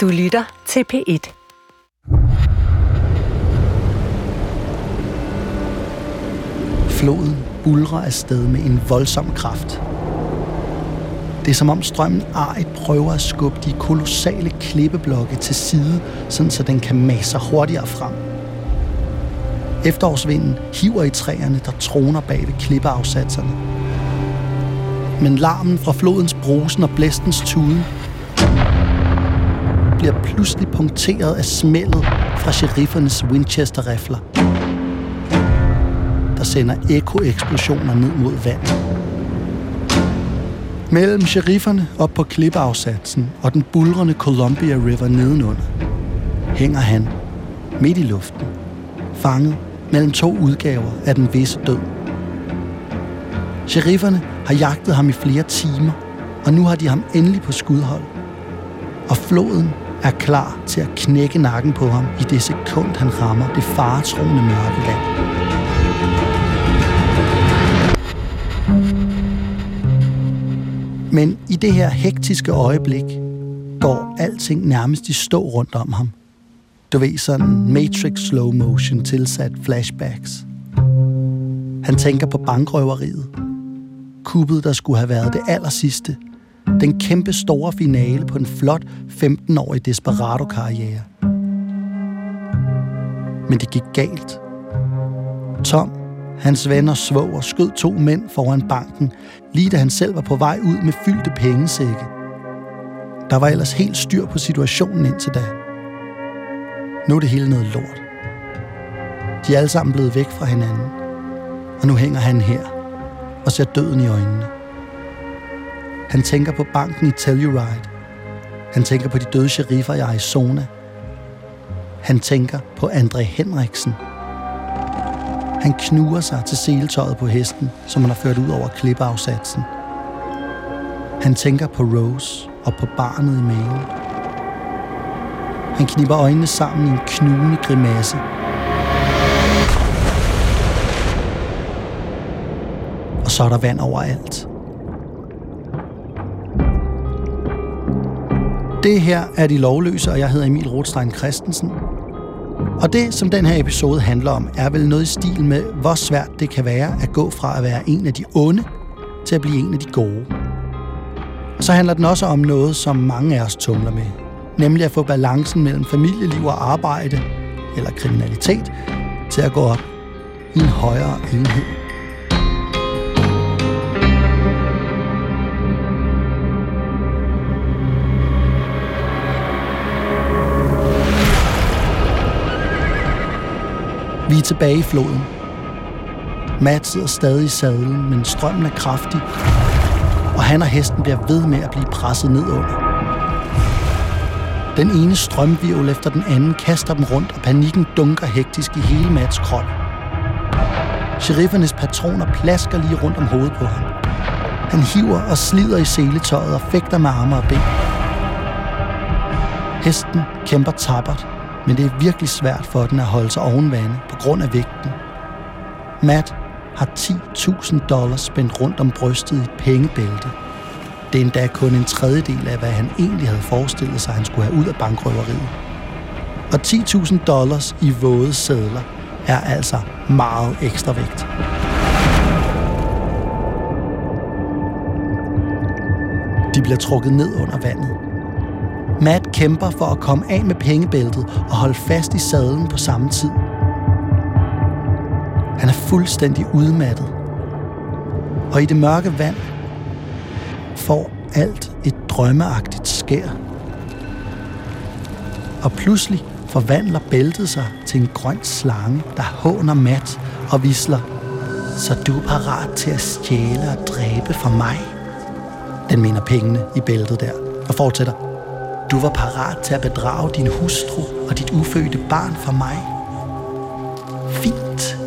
Du lytter til P1. Floden bulrer afsted med en voldsom kraft. Det er som om strømmen arigt prøver at skubbe de kolossale klippeblokke til side, sådan så den kan mase sig hurtigere frem. Efterårsvinden hiver i træerne, der troner bag ved klippeafsatserne. Men larmen fra flodens brusen og blæstens tude bliver pludselig punkteret af smældet fra sheriffernes Winchester-rifler, der sender ekoeksplosioner ned mod vandet. Mellem sherifferne op på klippeafsatsen og den bulrende Columbia River nedenunder, hænger han midt i luften, fanget mellem to udgaver af den visse død. Sherifferne har jagtet ham i flere timer, og nu har de ham endelig på skudhold. Og floden er klar til at knække nakken på ham i det sekund, han rammer det faretroende mørke land. Men i det her hektiske øjeblik går alting nærmest i stå rundt om ham. Du ved, sådan Matrix slow motion tilsat flashbacks. Han tænker på bankrøveriet. Kuppet, der skulle have været det aller sidste. Den kæmpe store finale på en flot 15-årig desperado-karriere. Men det gik galt. Tom, hans venner svoger, skød to mænd foran banken, lige da han selv var på vej ud med fyldte pengesække. Der var ellers helt styr på situationen indtil da. Nu er det hele noget lort. De er alle sammen blevet væk fra hinanden. Og nu hænger han her og ser døden i øjnene. Han tænker på banken i Telluride. Han tænker på de døde sheriffer i Arizona. Han tænker på Andre Henriksen. Han knuger sig til seletøjet på hesten, som han har ført ud over klippeafsatsen. Han tænker på Rose og på barnet i maven. Han kniber øjnene sammen i en knugende grimasse. Og så er der vand overalt. Det her er De Lovløse, og jeg hedder Emil Rothstein Christensen. Og det, som den her episode handler om, er vel noget i stil med, hvor svært det kan være at gå fra at være en af de onde til at blive en af de gode. Og så handler den også om noget, som mange af os tumler med. Nemlig at få balancen mellem familieliv og arbejde, eller kriminalitet, til at gå op i en højere enhed. Vi er tilbage i floden. Matt sidder stadig i sadlen, men strømmen er kraftig, og han og hesten bliver ved med at blive presset ned under. Den ene strømvirvel efter den anden kaster dem rundt, og panikken dunker hektisk i hele Mats krop. Sheriffernes patroner plasker lige rundt om hovedet på ham. Han hiver og slider i seletøjet og fægter med arme og ben. Hesten kæmper tappert, men det er virkelig svært for den at holde sig ovenvande på grund af vægten. Matt har 10.000 dollars spændt rundt om brystet i et pengebælte. Det er endda kun en tredjedel af, hvad han egentlig havde forestillet sig, han skulle have ud af bankrøveriet. Og 10.000 dollars i våde sædler er altså meget ekstra vægt. De bliver trukket ned under vandet. Matt kæmper for at komme af med pengebæltet og holde fast i sadlen på samme tid. Han er fuldstændig udmattet. Og i det mørke vand får alt et drømmeagtigt skær. Og pludselig forvandler bæltet sig til en grøn slange, der håner Matt og visler. Så du er parat til at stjæle og dræbe for mig? Den mener pengene i bæltet der, og fortsætter. Du var parat til at bedrage din hustru og dit ufødte barn for mig. Fint.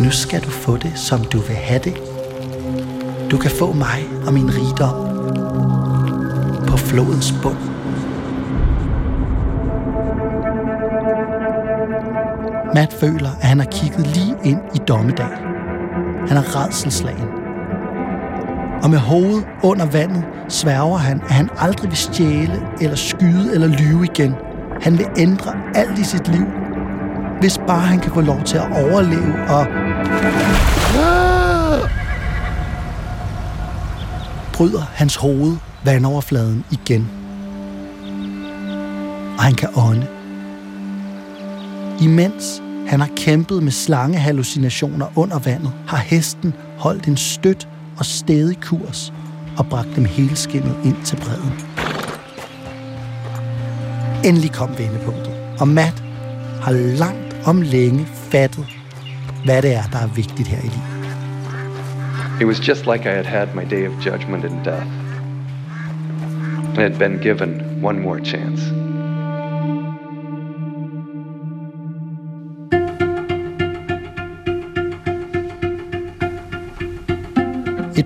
Nu skal du få det, som du vil have det. Du kan få mig og min rigdom på flodens bund. Matt føler, at han har kigget lige ind i dommedag. Han er redselslagen. Og med hovedet under vandet sværger han, at han aldrig vil stjæle eller skyde eller lyve igen. Han vil ændre alt i sit liv, hvis bare han kan få lov til at overleve og... Bryder hans hoved vandoverfladen igen. Og han kan ånde. Imens han har kæmpet med slangehallucinationer under vandet, har hesten holdt en støt og stedig kurs og bragte dem helskinnet ind til bredden. Endelig kom vendepunktet, og Matt har langt om længe fattet, hvad det er, der er vigtigt her i livet. It was just like I had had my day of judgment and death. I had been given one more chance.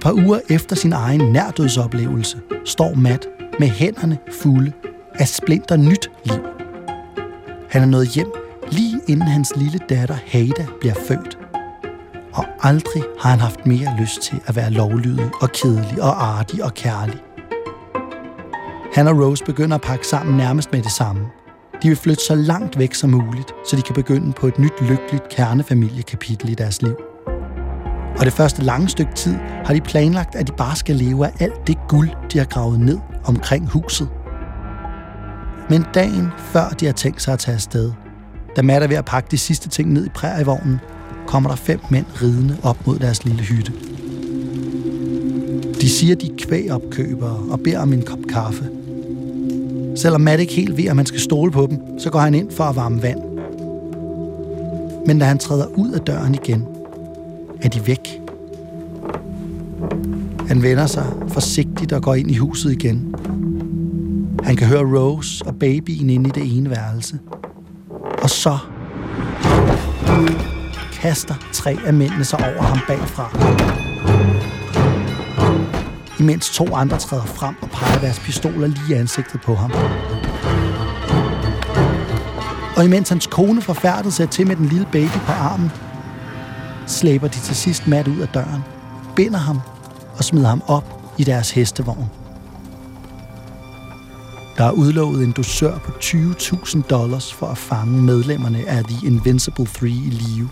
Et par uger efter sin egen nærdødsoplevelse står Matt med hænderne fulde af splinter nyt liv. Han er nået hjem lige inden hans lille datter Hada bliver født. Og aldrig har han haft mere lyst til at være lovlydig og kedelig og artig og kærlig. Han og Rose begynder at pakke sammen nærmest med det samme. De vil flytte så langt væk som muligt, så de kan begynde på et nyt lykkeligt kernefamiliekapitel i deres liv. Og det første lange stykke tid har de planlagt, at de bare skal leve af alt det guld, de har gravet ned omkring huset. Men dagen før de har tænkt sig at tage afsted, da Matt er ved at pakke de sidste ting ned i prærievognen, kommer der fem mænd ridende op mod deres lille hytte. De siger, de er kvægopkøbere og beder om en kop kaffe. Selvom Matt ikke helt ved, at man skal stole på dem, så går han ind for at varme vand. Men da han træder ud af døren igen, er de væk. Han vender sig forsigtigt og går ind i huset igen. Han kan høre Rose og babyen inde i det ene værelse. Og så kaster tre af mændene sig over ham bagfra. Imens to andre træder frem og peger deres pistoler lige i ansigtet på ham. Og imens hans kone forfærdet ser til med den lille baby på armen, slæber de til sidst Matt ud af døren, binder ham og smider ham op i deres hestevogn. Der er udlovet en dosør på 20.000 dollars for at fange medlemmerne af The Invincible Three i live.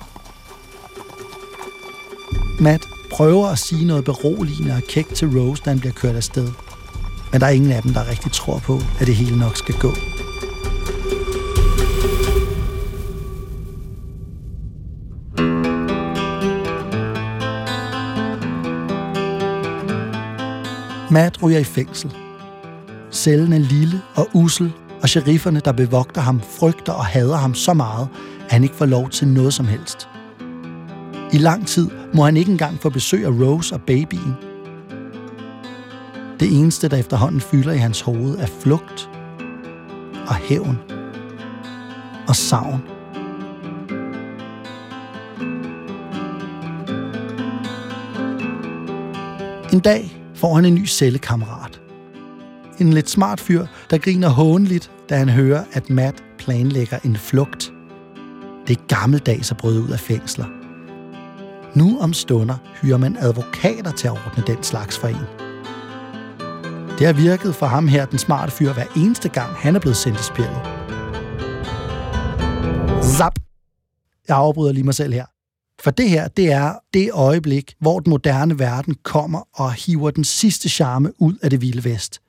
Matt prøver at sige noget beroligende og kægt til Rose, da han bliver kørt afsted. Men der er ingen af dem, der rigtig tror på, at det hele nok skal gå. Matt ryger i fængsel. Cellen er lille og usel, og sherifferne, der bevogter ham, frygter og hader ham så meget, at han ikke får lov til noget som helst. I lang tid må han ikke engang få besøg af Rose og babyen. Det eneste, der efterhånden fylder i hans hoved, er flugt og hævn og savn. En dag får han en ny cellekammerat. En lidt smart fyr, der griner hånligt, da han hører, at Matt planlægger en flugt. Det er gammeldags at bryde ud af fængsler. Nu om stunder hyrer man advokater til at ordne den slags for en. Det har virket for ham her, den smarte fyr, hver eneste gang han er blevet sendt i spillet. Zap! Jeg afbryder lige mig selv her. For det her, det er det øjeblik, hvor den moderne verden kommer og hiver den sidste charme ud af det vilde vest.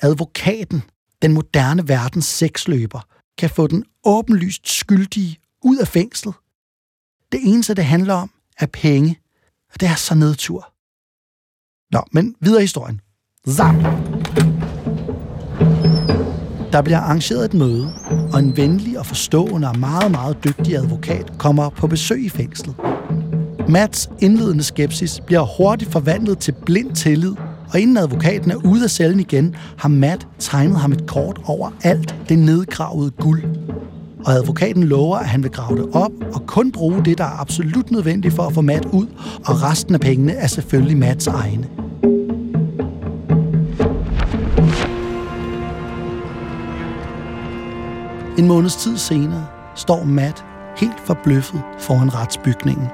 Advokaten, den moderne verdens sexløber, kan få den åbenlyst skyldige ud af fængslet. Det eneste, det handler om, er penge. Og det er så nedtur. Nå, men videre i historien. Zap! Der bliver arrangeret et møde, og en venlig og forstående og meget, meget dygtig advokat kommer på besøg i fængslet. Mats indledende skepsis bliver hurtigt forvandlet til blind tillid, og inden advokaten er ude af cellen igen, har Matt tegnet ham et kort over alt det nedgravede guld. Og advokaten lover, at han vil grave det op og kun bruge det, der er absolut nødvendigt for at få Matt ud, og resten af pengene er selvfølgelig Mats egne. En måneds tid senere står Matt helt forbløffet foran retsbygningen.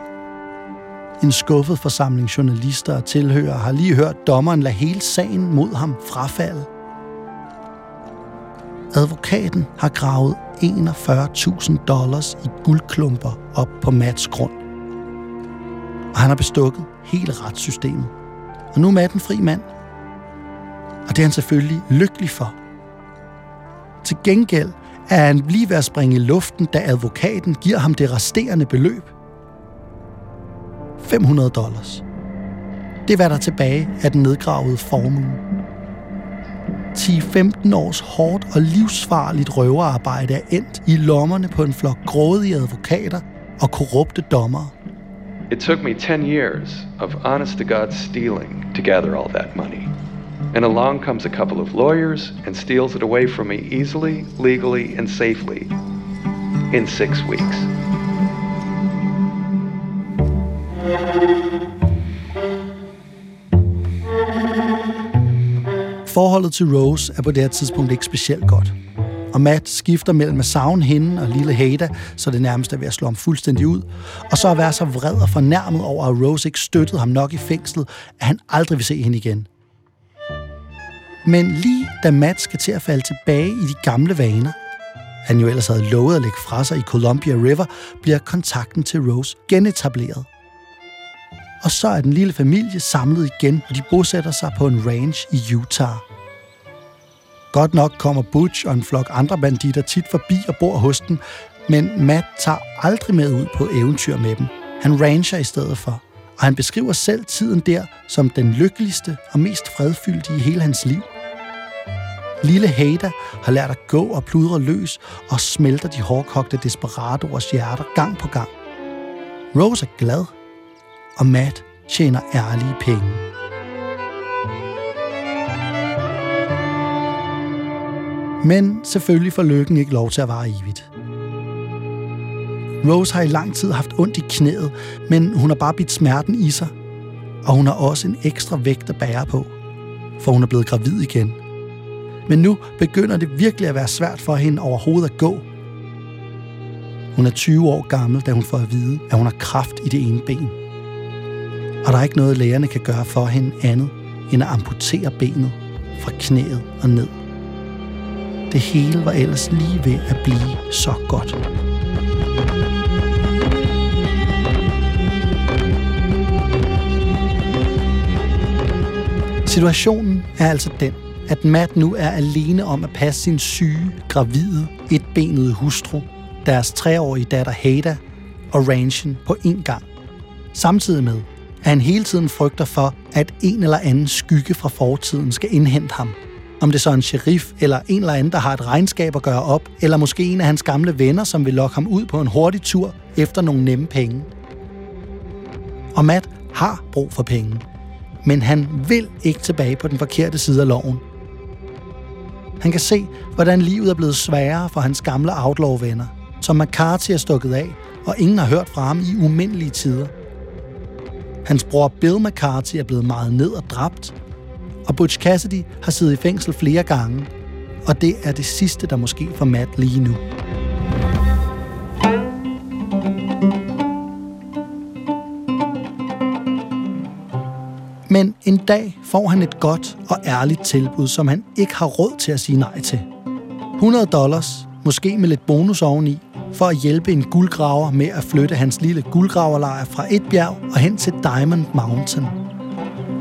En skuffet forsamling journalister og tilhører har lige hørt dommeren lade hele sagen mod ham frafalde. Advokaten har gravet 41.000 dollars i guldklumper op på Mats grund. Og han har bestukket hele retssystemet. Og nu er Matt en fri mand. Og det er han selvfølgelig lykkelig for. Til gengæld er han lige ved at springe i luften, da advokaten giver ham det resterende beløb. 500 dollars. Det var der tilbage af den nedgravede formue. 10-15 års hårdt og livsfarligt røverarbejde er endt i lommerne på en flok grådige advokater og korrupte dommere. It took me 10 years of honest to God stealing to gather all that money. And along comes a couple of lawyers and steals it away from me easily, legally, and safely in six weeks. Forholdet til Rose er på det her tidspunkt ikke specielt godt. Og Matt skifter mellem at savne hende og lille Hada, så det nærmest er ved at slå ham fuldstændig ud, og så at være så vred og fornærmet over, at Rose ikke støttede ham nok i fængslet, at han aldrig vil se hende igen. Men lige da Matt skal til at falde tilbage i de gamle vaner, han jo ellers havde lovet at lægge fra sig i Columbia River, bliver kontakten til Rose genetableret. Og så er den lille familie samlet igen, og de bosætter sig på en ranch i Utah. Godt nok kommer Butch og en flok andre banditter tit forbi og bor hos dem, men Matt tager aldrig med ud på eventyr med dem. Han rancher i stedet for, og han beskriver selv tiden der som den lykkeligste og mest fredfyldte i hele hans liv. Lille Hada har lært at gå og pludre løs og smelter de hårdkogte desperadoers hjerter gang på gang. Rose er glad, og Matt tjener ærlige penge. Men selvfølgelig får lykken ikke lov til at vare evigt. Rose har i lang tid haft ondt i knæet, men hun har bare bidt smerten i sig. Og hun har også en ekstra vægt at bære på, for hun er blevet gravid igen. Men nu begynder det virkelig at være svært for hende overhovedet at gå. Hun er 20 år gammel, da hun får at vide, at hun har kraft i det ene ben. Og der er ikke noget, lægerne kan gøre for hende andet, end at amputere benet fra knæet og ned. Det hele var ellers lige ved at blive så godt. Situationen er altså den, at Matt nu er alene om at passe sin syge, gravide, etbenede hustru, deres treårige datter Hada og ranchen på én gang. Samtidig med, at han hele tiden frygter for, at en eller anden skygge fra fortiden skal indhente ham. Om det så er en sheriff eller en eller anden, der har et regnskab at gøre op, eller måske en af hans gamle venner, som vil lokke ham ud på en hurtig tur efter nogle nemme penge. Og Matt har brug for penge, men han vil ikke tilbage på den forkerte side af loven. Han kan se, hvordan livet er blevet sværere for hans gamle outlaw-venner, som McCarthy er stukket af, og ingen har hørt fra ham i umindelige tider. Hans bror Bill McCarthy er blevet meget ned og dræbt, og Butch Cassidy har siddet i fængsel flere gange, og det er det sidste, der måske får Matt lige nu. Men en dag får han et godt og ærligt tilbud, som han ikke har råd til at sige nej til. 100 dollars, måske med lidt bonus oveni, for at hjælpe en guldgraver med at flytte hans lille guldgraverlejr fra et bjerg og hen til Diamond Mountain.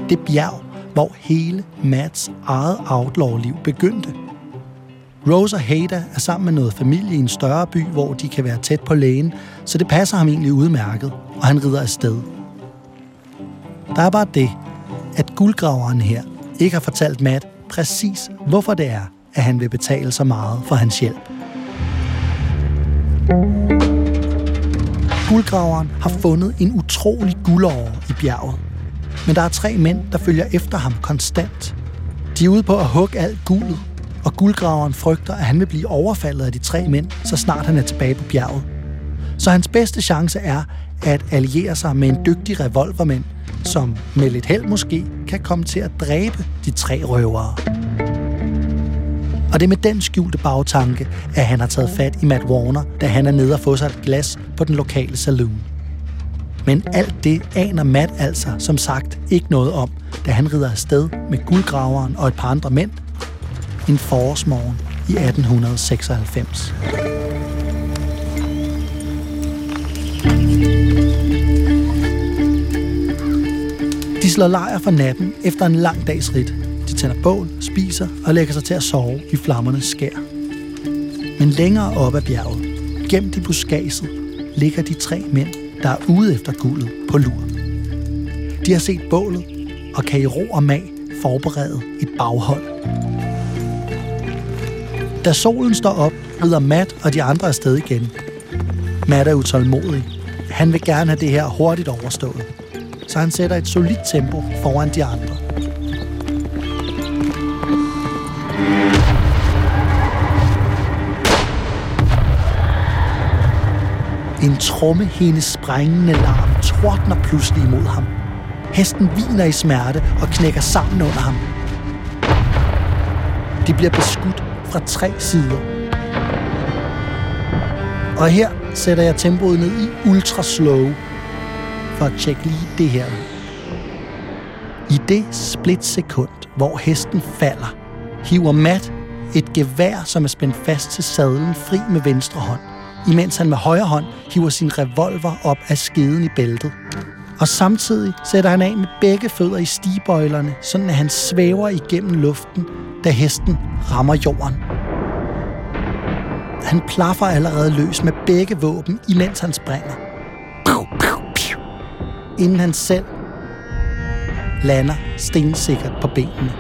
Det bjerg, hvor hele Mats eget outlaw-liv begyndte. Rose og Hada er sammen med noget familie i en større by, hvor de kan være tæt på lægen, så det passer ham egentlig udmærket, og han rider afsted. Der er bare det, at guldgraveren her ikke har fortalt Matt præcis, hvorfor det er, at han vil betale så meget for hans hjælp. Guldgraveren har fundet en utrolig guldåre i bjerget. Men der er tre mænd, der følger efter ham konstant. De er ude på at hugge alt guldet, og guldgraveren frygter, at han vil blive overfaldet af de tre mænd, så snart han er tilbage på bjerget. Så hans bedste chance er at alliere sig med en dygtig revolvermand, som med lidt held måske kan komme til at dræbe de tre røvere. Og det er med den skjulte bagtanke, at han har taget fat i Matt Warner, da han er nede og få sig et glas på den lokale saloon. Men alt det aner Matt altså, som sagt, ikke noget om, da han rider afsted med guldgraveren og et par andre mænd en forårsmorgen i 1896. De slår lejr for natten efter en lang dags ridt. De tænder bål, spiser og lægger sig til at sove i flammernes skær. Men længere op ad bjerget, gemt i buskaget, ligger de tre mænd, der er ude efter guldet på lur. De har set bålet og kan i ro og mag forberede et baghold. Da solen står op, rider Matt og de andre afsted igen. Matt er utålmodig. Han vil gerne have det her hurtigt overstået. Så han sætter et solidt tempo foran de andre. En tromme hendes sprængende larm tordner pludselig imod ham. Hesten viner i smerte og knækker sammen under ham. De bliver beskudt fra tre sider. Og her sætter jeg tempoet ned i ultra slow, for at tjekke lige det her I det splitsekund, hvor hesten falder, hiver Matt et gevær, som er spændt fast til sadlen, fri med venstre hånd, imens han med højre hånd hiver sin revolver op af skeden i bæltet. Og samtidig sætter han af med begge fødder i stigbøjlerne, sådan at han svæver igennem luften, da hesten rammer jorden. Han plaffer allerede løs med begge våben, imens han springer. Inden han selv lander stensikkert på benene.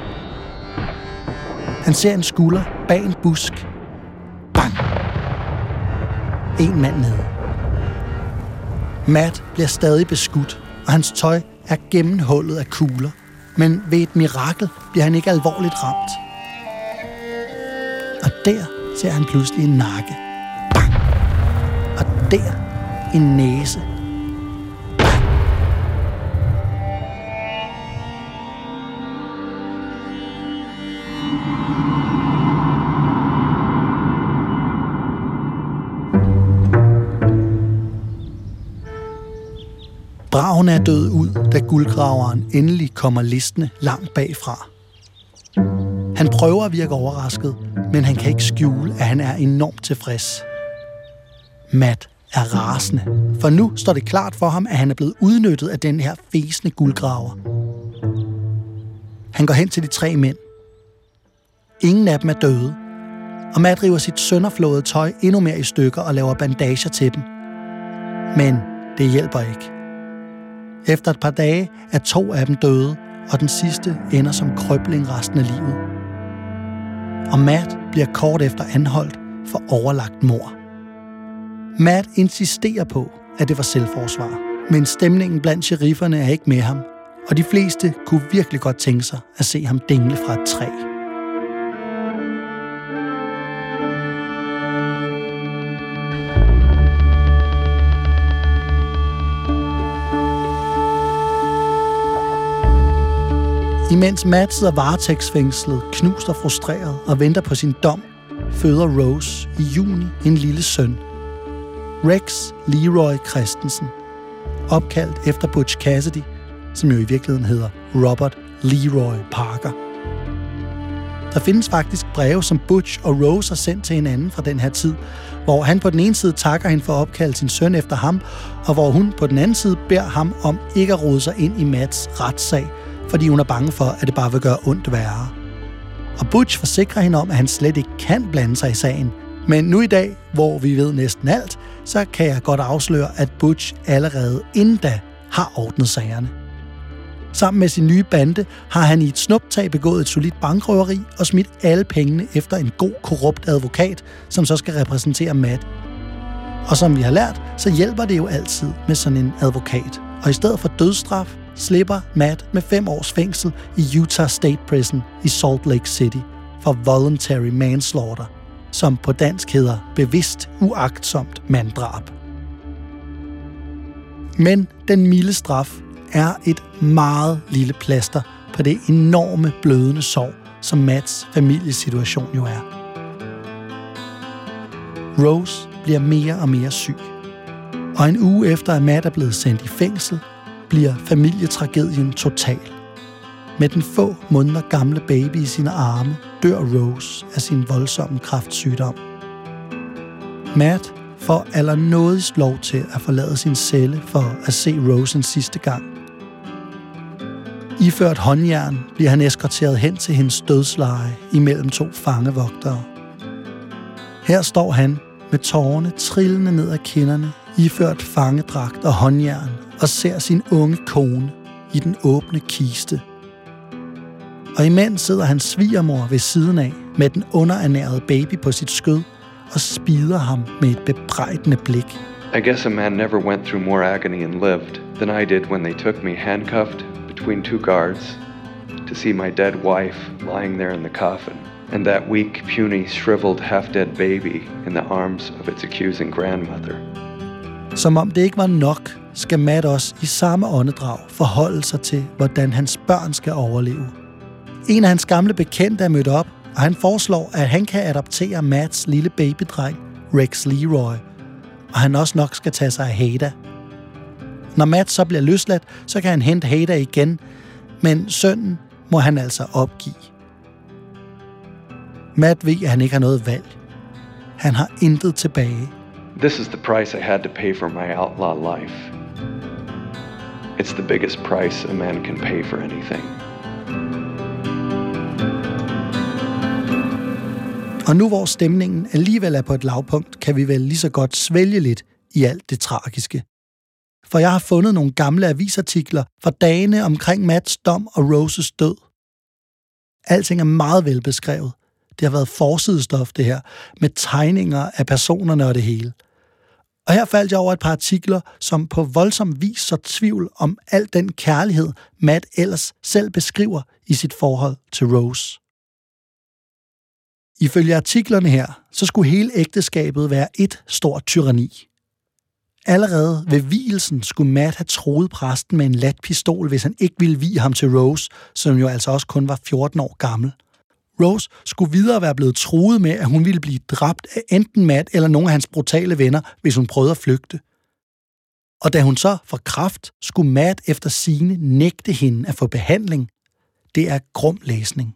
Han ser en skulder bag en busk. Bang! En mand nede. Matt bliver stadig beskudt, og hans tøj er gennemhullet af kugler. Men ved et mirakel bliver han ikke alvorligt ramt. Og der ser han pludselig en nakke. Bang! Og der en næse. Braven er død ud, da guldgraveren endelig kommer listende langt bagfra. Han prøver at virke overrasket, men han kan ikke skjule, at han er enormt tilfreds. Matt er rasende, for nu står det klart for ham, at han er blevet udnyttet af den her fæsende guldgraver. Han går hen til de tre mænd. Ingen af dem er døde, og Matt river sit sønderflåede tøj endnu mere i stykker og laver bandager til dem. Men det hjælper ikke. Efter et par dage er to af dem døde, og den sidste ender som krøbling resten af livet. Og Matt bliver kort efter anholdt for overlagt mor. Matt insisterer på, at det var selvforsvar, men stemningen blandt sherifferne er ikke med ham, og de fleste kunne virkelig godt tænke sig at se ham dingle fra et træ. Imens Matt sidder varetægtsfængslet, knust og frustreret og venter på sin dom, føder Rose i juni en lille søn. Rex Leroy Christensen. Opkaldt efter Butch Cassidy, som jo i virkeligheden hedder Robert Leroy Parker. Der findes faktisk breve, som Butch og Rose har sendt til hinanden fra den her tid, hvor han på den ene side takker hende for at opkalde sin søn efter ham, og hvor hun på den anden side beder ham om ikke at rode sig ind i Mats retssag, fordi hun er bange for, at det bare vil gøre ondt værre. Og Butch forsikrer hende om, at han slet ikke kan blande sig i sagen. Men nu i dag, hvor vi ved næsten alt, så kan jeg godt afsløre, at Butch allerede inden da har ordnet sagerne. Sammen med sin nye bande har han i et snuptag begået et solidt bankrøveri og smidt alle pengene efter en god, korrupt advokat, som så skal repræsentere Matt. Og som vi har lært, så hjælper det jo altid med sådan en advokat. Og i stedet for dødsstraf, slipper Matt med fem års fængsel i Utah State Prison i Salt Lake City for voluntary manslaughter, som på dansk hedder bevidst uagtsomt manddrab. Men den milde straf er et meget lille plaster på det enorme blødende sorg, som Mats familiesituation jo er. Rose bliver mere og mere syg. Og en uge efter, at Matt er blevet sendt i fængsel, bliver familietragedien total. Med den få måneder gamle baby i sine arme, dør Rose af sin voldsomme kraftsygdom. Matt får allernådigst lov til at forlade sin celle for at se Rose en sidste gang. Iført håndjern bliver han eskorteret hen til hendes dødsleje imellem to fangevogtere. Her står han med tårerne trillende ned ad kinderne, iført fangedragt og håndjern, og ser sin unge kone i den åbne kiste. Og imens sidder hans svigermor ved siden af med den underernærede baby på sit skød og spider ham med et bebrejdende blik. I guess a man never went through more agony and lived than I did when they took me handcuffed between two guards to see my dead wife lying there in the coffin and that weak, puny, shriveled, half-dead baby in the arms of its accusing grandmother. Som om det ikke var nok, skal Matt også i samme åndedrag forholde sig til, hvordan hans børn skal overleve. En af hans gamle bekendte er mødt op, og han foreslår, at han kan adoptere Mats lille babydreng, Rex Leroy, og han også nok skal tage sig af Hada. Når Matt så bliver løsladt, så kan han hente Hada igen, men sønnen må han altså opgive. Matt ved, at han ikke har noget valg. Han har intet tilbage. This is the price I had to pay for my outlaw life. It's the biggest price a man can pay for anything. Og nu hvor stemningen alligevel er på et lavpunkt, kan vi vel lige så godt svælge lidt i alt det tragiske. For jeg har fundet nogle gamle avisartikler fra dagene omkring Mats dom og Roses død. Alting er meget velbeskrevet. Det har været forsidestof, det her, med tegninger af personerne og det hele. Og her faldt jeg over et par artikler, som på voldsom vis så tvivl om al den kærlighed, Matt ellers selv beskriver i sit forhold til Rose. Ifølge artiklerne her, så skulle hele ægteskabet være et stort tyranni. Allerede ved vielsen skulle Matt have troet præsten med en lat pistol, hvis han ikke ville vie ham til Rose, som jo altså også kun var 14 år gammel. Rose skulle videre være blevet truet med, at hun ville blive dræbt af enten Matt eller nogle af hans brutale venner, hvis hun prøvede at flygte. Og da hun så for kraft, skulle Matt efter sine nægte hende at få behandling. Det er grum læsning.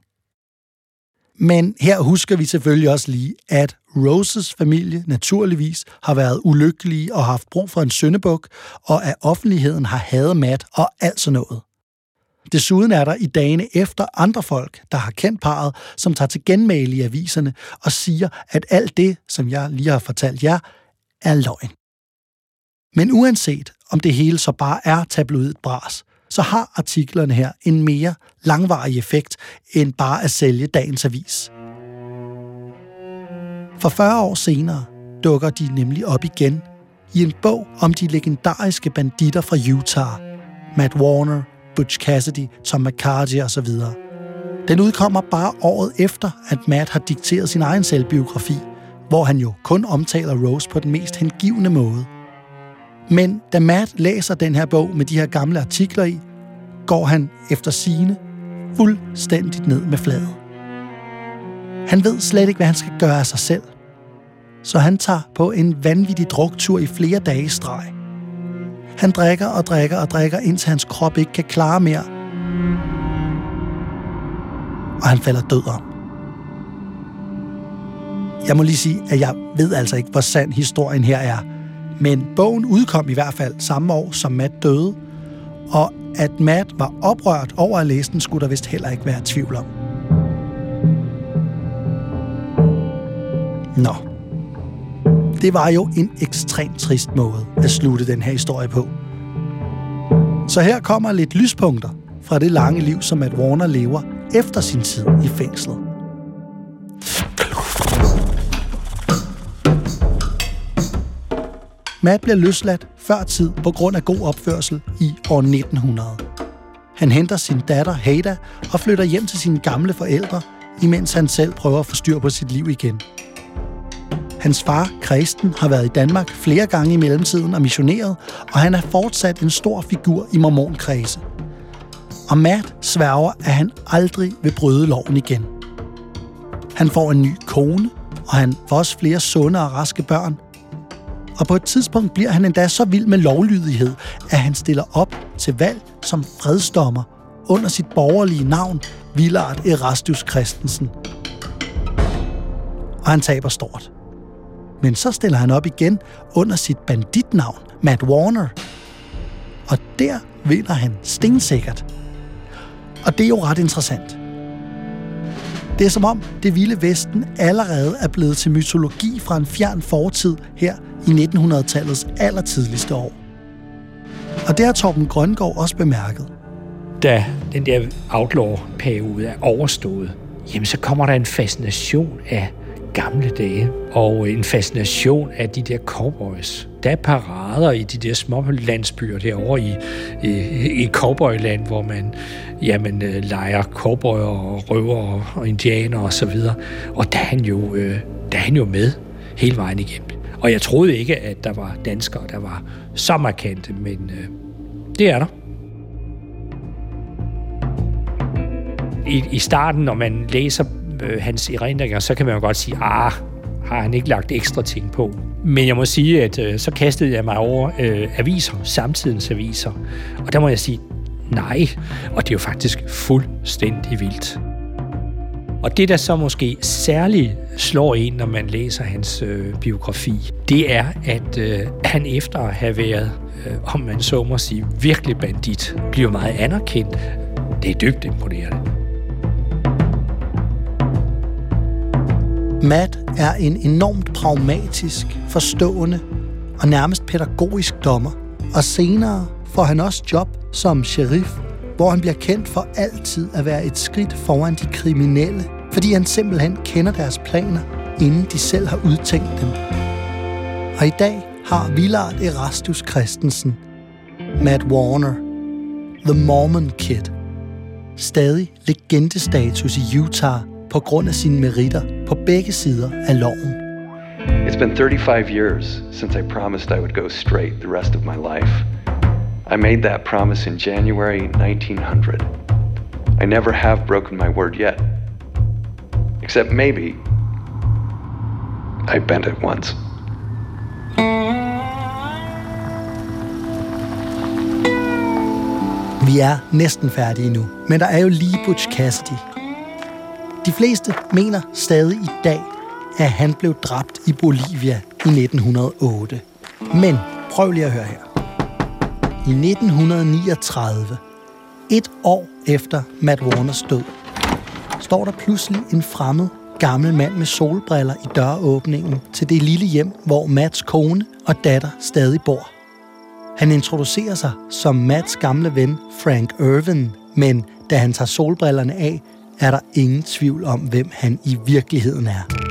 Men her husker vi selvfølgelig også lige, at Roses familie naturligvis har været ulykkelige og haft brug for en søndebuk, og at offentligheden har hadet Matt og alt sådan noget. Desuden er der i dagene efter andre folk, der har kendt parret, som tager til genmale i aviserne og siger, at alt det, som jeg lige har fortalt jer, er løgn. Men uanset om det hele så bare er tabloidet bras, så har artiklerne her en mere langvarig effekt end bare at sælge dagens avis. For 40 år senere dukker de nemlig op igen i en bog om de legendariske banditter fra Utah, Matt Warner, Butch Cassidy, Tom McCarthy osv. Den udkommer bare året efter, at Matt har dikteret sin egen selvbiografi, hvor han jo kun omtaler Rose på den mest hengivende måde. Men da Matt læser den her bog med de her gamle artikler i, går han efter sine fuldstændigt ned med fladet. Han ved slet ikke, hvad han skal gøre af sig selv. Så han tager på en vanvittig druktur i flere dage streg. Han drikker og drikker og drikker, indtil hans krop ikke kan klare mere. Og han falder død om. Jeg må lige sige, at jeg ved altså ikke, hvor sand historien her er. Men bogen udkom i hvert fald samme år, som Matt døde. Og at Matt var oprørt over at læse den, skulle der vist heller ikke være tvivl om. Nå. Det var jo en ekstremt trist måde at slutte den her historie på. Så her kommer lidt lyspunkter fra det lange liv, som Matt Warner lever efter sin tid i fængslet. Matt bliver løsladt før tid på grund af god opførsel i år 1900. Han henter sin datter Hada og flytter hjem til sine gamle forældre, imens han selv prøver at få styr på sit liv igen. Hans far, Kristen, har været i Danmark flere gange i mellemtiden og missioneret, og han er fortsat en stor figur i mormonkredse. Og Matt sværger, at han aldrig vil bryde loven igen. Han får en ny kone, og han får også flere sunde og raske børn. Og på et tidspunkt bliver han endda så vild med lovlydighed, at han stiller op til valg som fredsdommer under sit borgerlige navn, Villard Erastus Christensen. Og han taber stort. Men så stiller han op igen under sit banditnavn, Matt Warner. Og der vinder han stensikkert. Og det er jo ret interessant. Det er som om det vilde vesten allerede er blevet til mytologi fra en fjern fortid her i 1900-tallets allertidligste år. Og det har Torben Grøngård også bemærket. Da den der outlaw-periode er overstået, jamen så kommer der en fascination af gamle dage, og øh, en fascination af de der cowboys. Der er parader i de der små landsbyer derovre i, i, i cowboyland, hvor man jamen, øh, leger cowboy og røver og, og indianer og så videre. Og der er han jo, øh, der er han jo med hele vejen igennem. Og jeg troede ikke, at der var danskere, der var så markante, men øh, det er der. I, I starten, når man læser øh, hans erindringer, så kan man jo godt sige, ah, har han ikke lagt ekstra ting på. Men jeg må sige, at øh, så kastede jeg mig over øh, aviser, samtidens aviser. Og der må jeg sige, nej. Og det er jo faktisk fuldstændig vildt. Og det, der så måske særligt slår en, når man læser hans øh, biografi, det er, at øh, han efter at have været, øh, om man så må sige, virkelig bandit, bliver meget anerkendt. Det er dybt imponerende. Matt er en enormt pragmatisk, forstående og nærmest pædagogisk dommer. Og senere får han også job som sheriff, hvor han bliver kendt for altid at være et skridt foran de kriminelle, fordi han simpelthen kender deres planer, inden de selv har udtænkt dem. Og i dag har Villard Erastus Christensen, Matt Warner, The Mormon Kid, stadig legendestatus i Utah på grund af sine meritter på begge sider af loven. It's been 35 years since I promised I would go straight the rest of my life. I made that promise in January 1900. I never have broken my word yet. Except maybe I bent it once. Vi er næsten færdige nu, men der er jo lige Butch Cassidy, de fleste mener stadig i dag, at han blev dræbt i Bolivia i 1908. Men prøv lige at høre her. I 1939, et år efter Matt Warners død, står der pludselig en fremmed gammel mand med solbriller i døråbningen til det lille hjem, hvor Mats kone og datter stadig bor. Han introducerer sig som Mats gamle ven Frank Irvin, men da han tager solbrillerne af, er der ingen tvivl om, hvem han i virkeligheden er.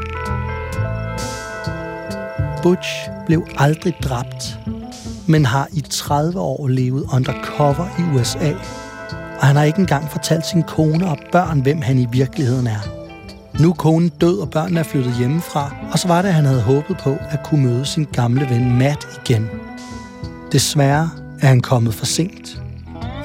Butch blev aldrig dræbt, men har i 30 år levet undercover i USA, og han har ikke engang fortalt sin kone og børn, hvem han i virkeligheden er. Nu er konen død, og børnene er flyttet hjemmefra, og så var det, at han havde håbet på at kunne møde sin gamle ven Matt igen. Desværre er han kommet for sent.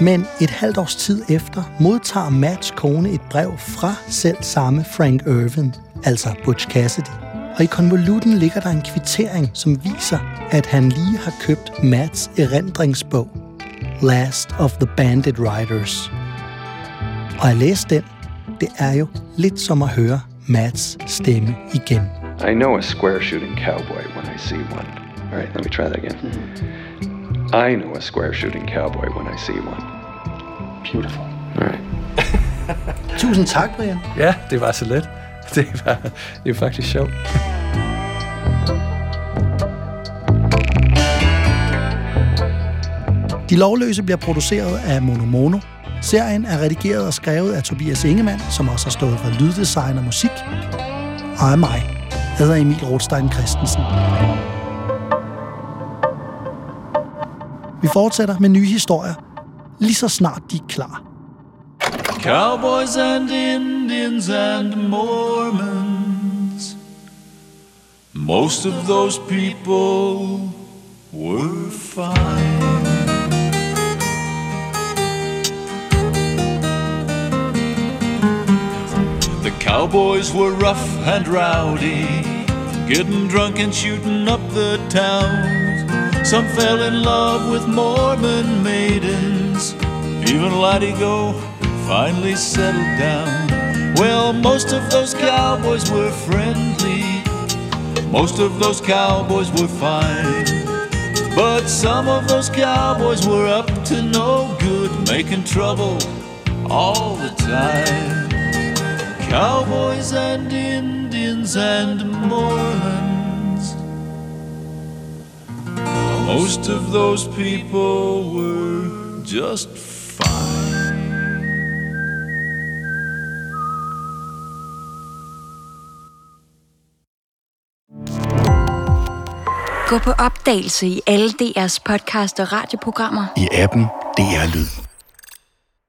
Men et halvt års tid efter modtager Matts kone et brev fra selv samme Frank Irvin, altså Butch Cassidy. Og i konvolutten ligger der en kvittering, som viser, at han lige har købt Matts erindringsbog, Last of the Bandit Riders. Og at læse den, det er jo lidt som at høre Matts stemme igen. I know a square shooting cowboy when I see one. All right, let me try that again. I know a square shooting cowboy when I see one. Beautiful. All right. Tusind tak, Brian. Ja, det var så let. Det var, det var faktisk sjovt. De lovløse bliver produceret af Mono Mono. Serien er redigeret og skrevet af Tobias Ingemann, som også har stået for lyddesign og musik. Og af mig, hedder Emil Rothstein Christensen. Vi fortsætter med nye historier, lige så snart de er klar. Cowboys and Indians and Mormons. Most of those people were fine. The cowboys were rough and rowdy. getting drunk and shooting up the town Some fell in love with Mormon maidens. Even Latigo finally settled down. Well, most of those cowboys were friendly. Most of those cowboys were fine. But some of those cowboys were up to no good, making trouble all the time. Cowboys and Indians and Mormons. Most of those people were just fine. Gå på opdagelse i alle DR's podcast og radioprogrammer. I appen DR Lyd.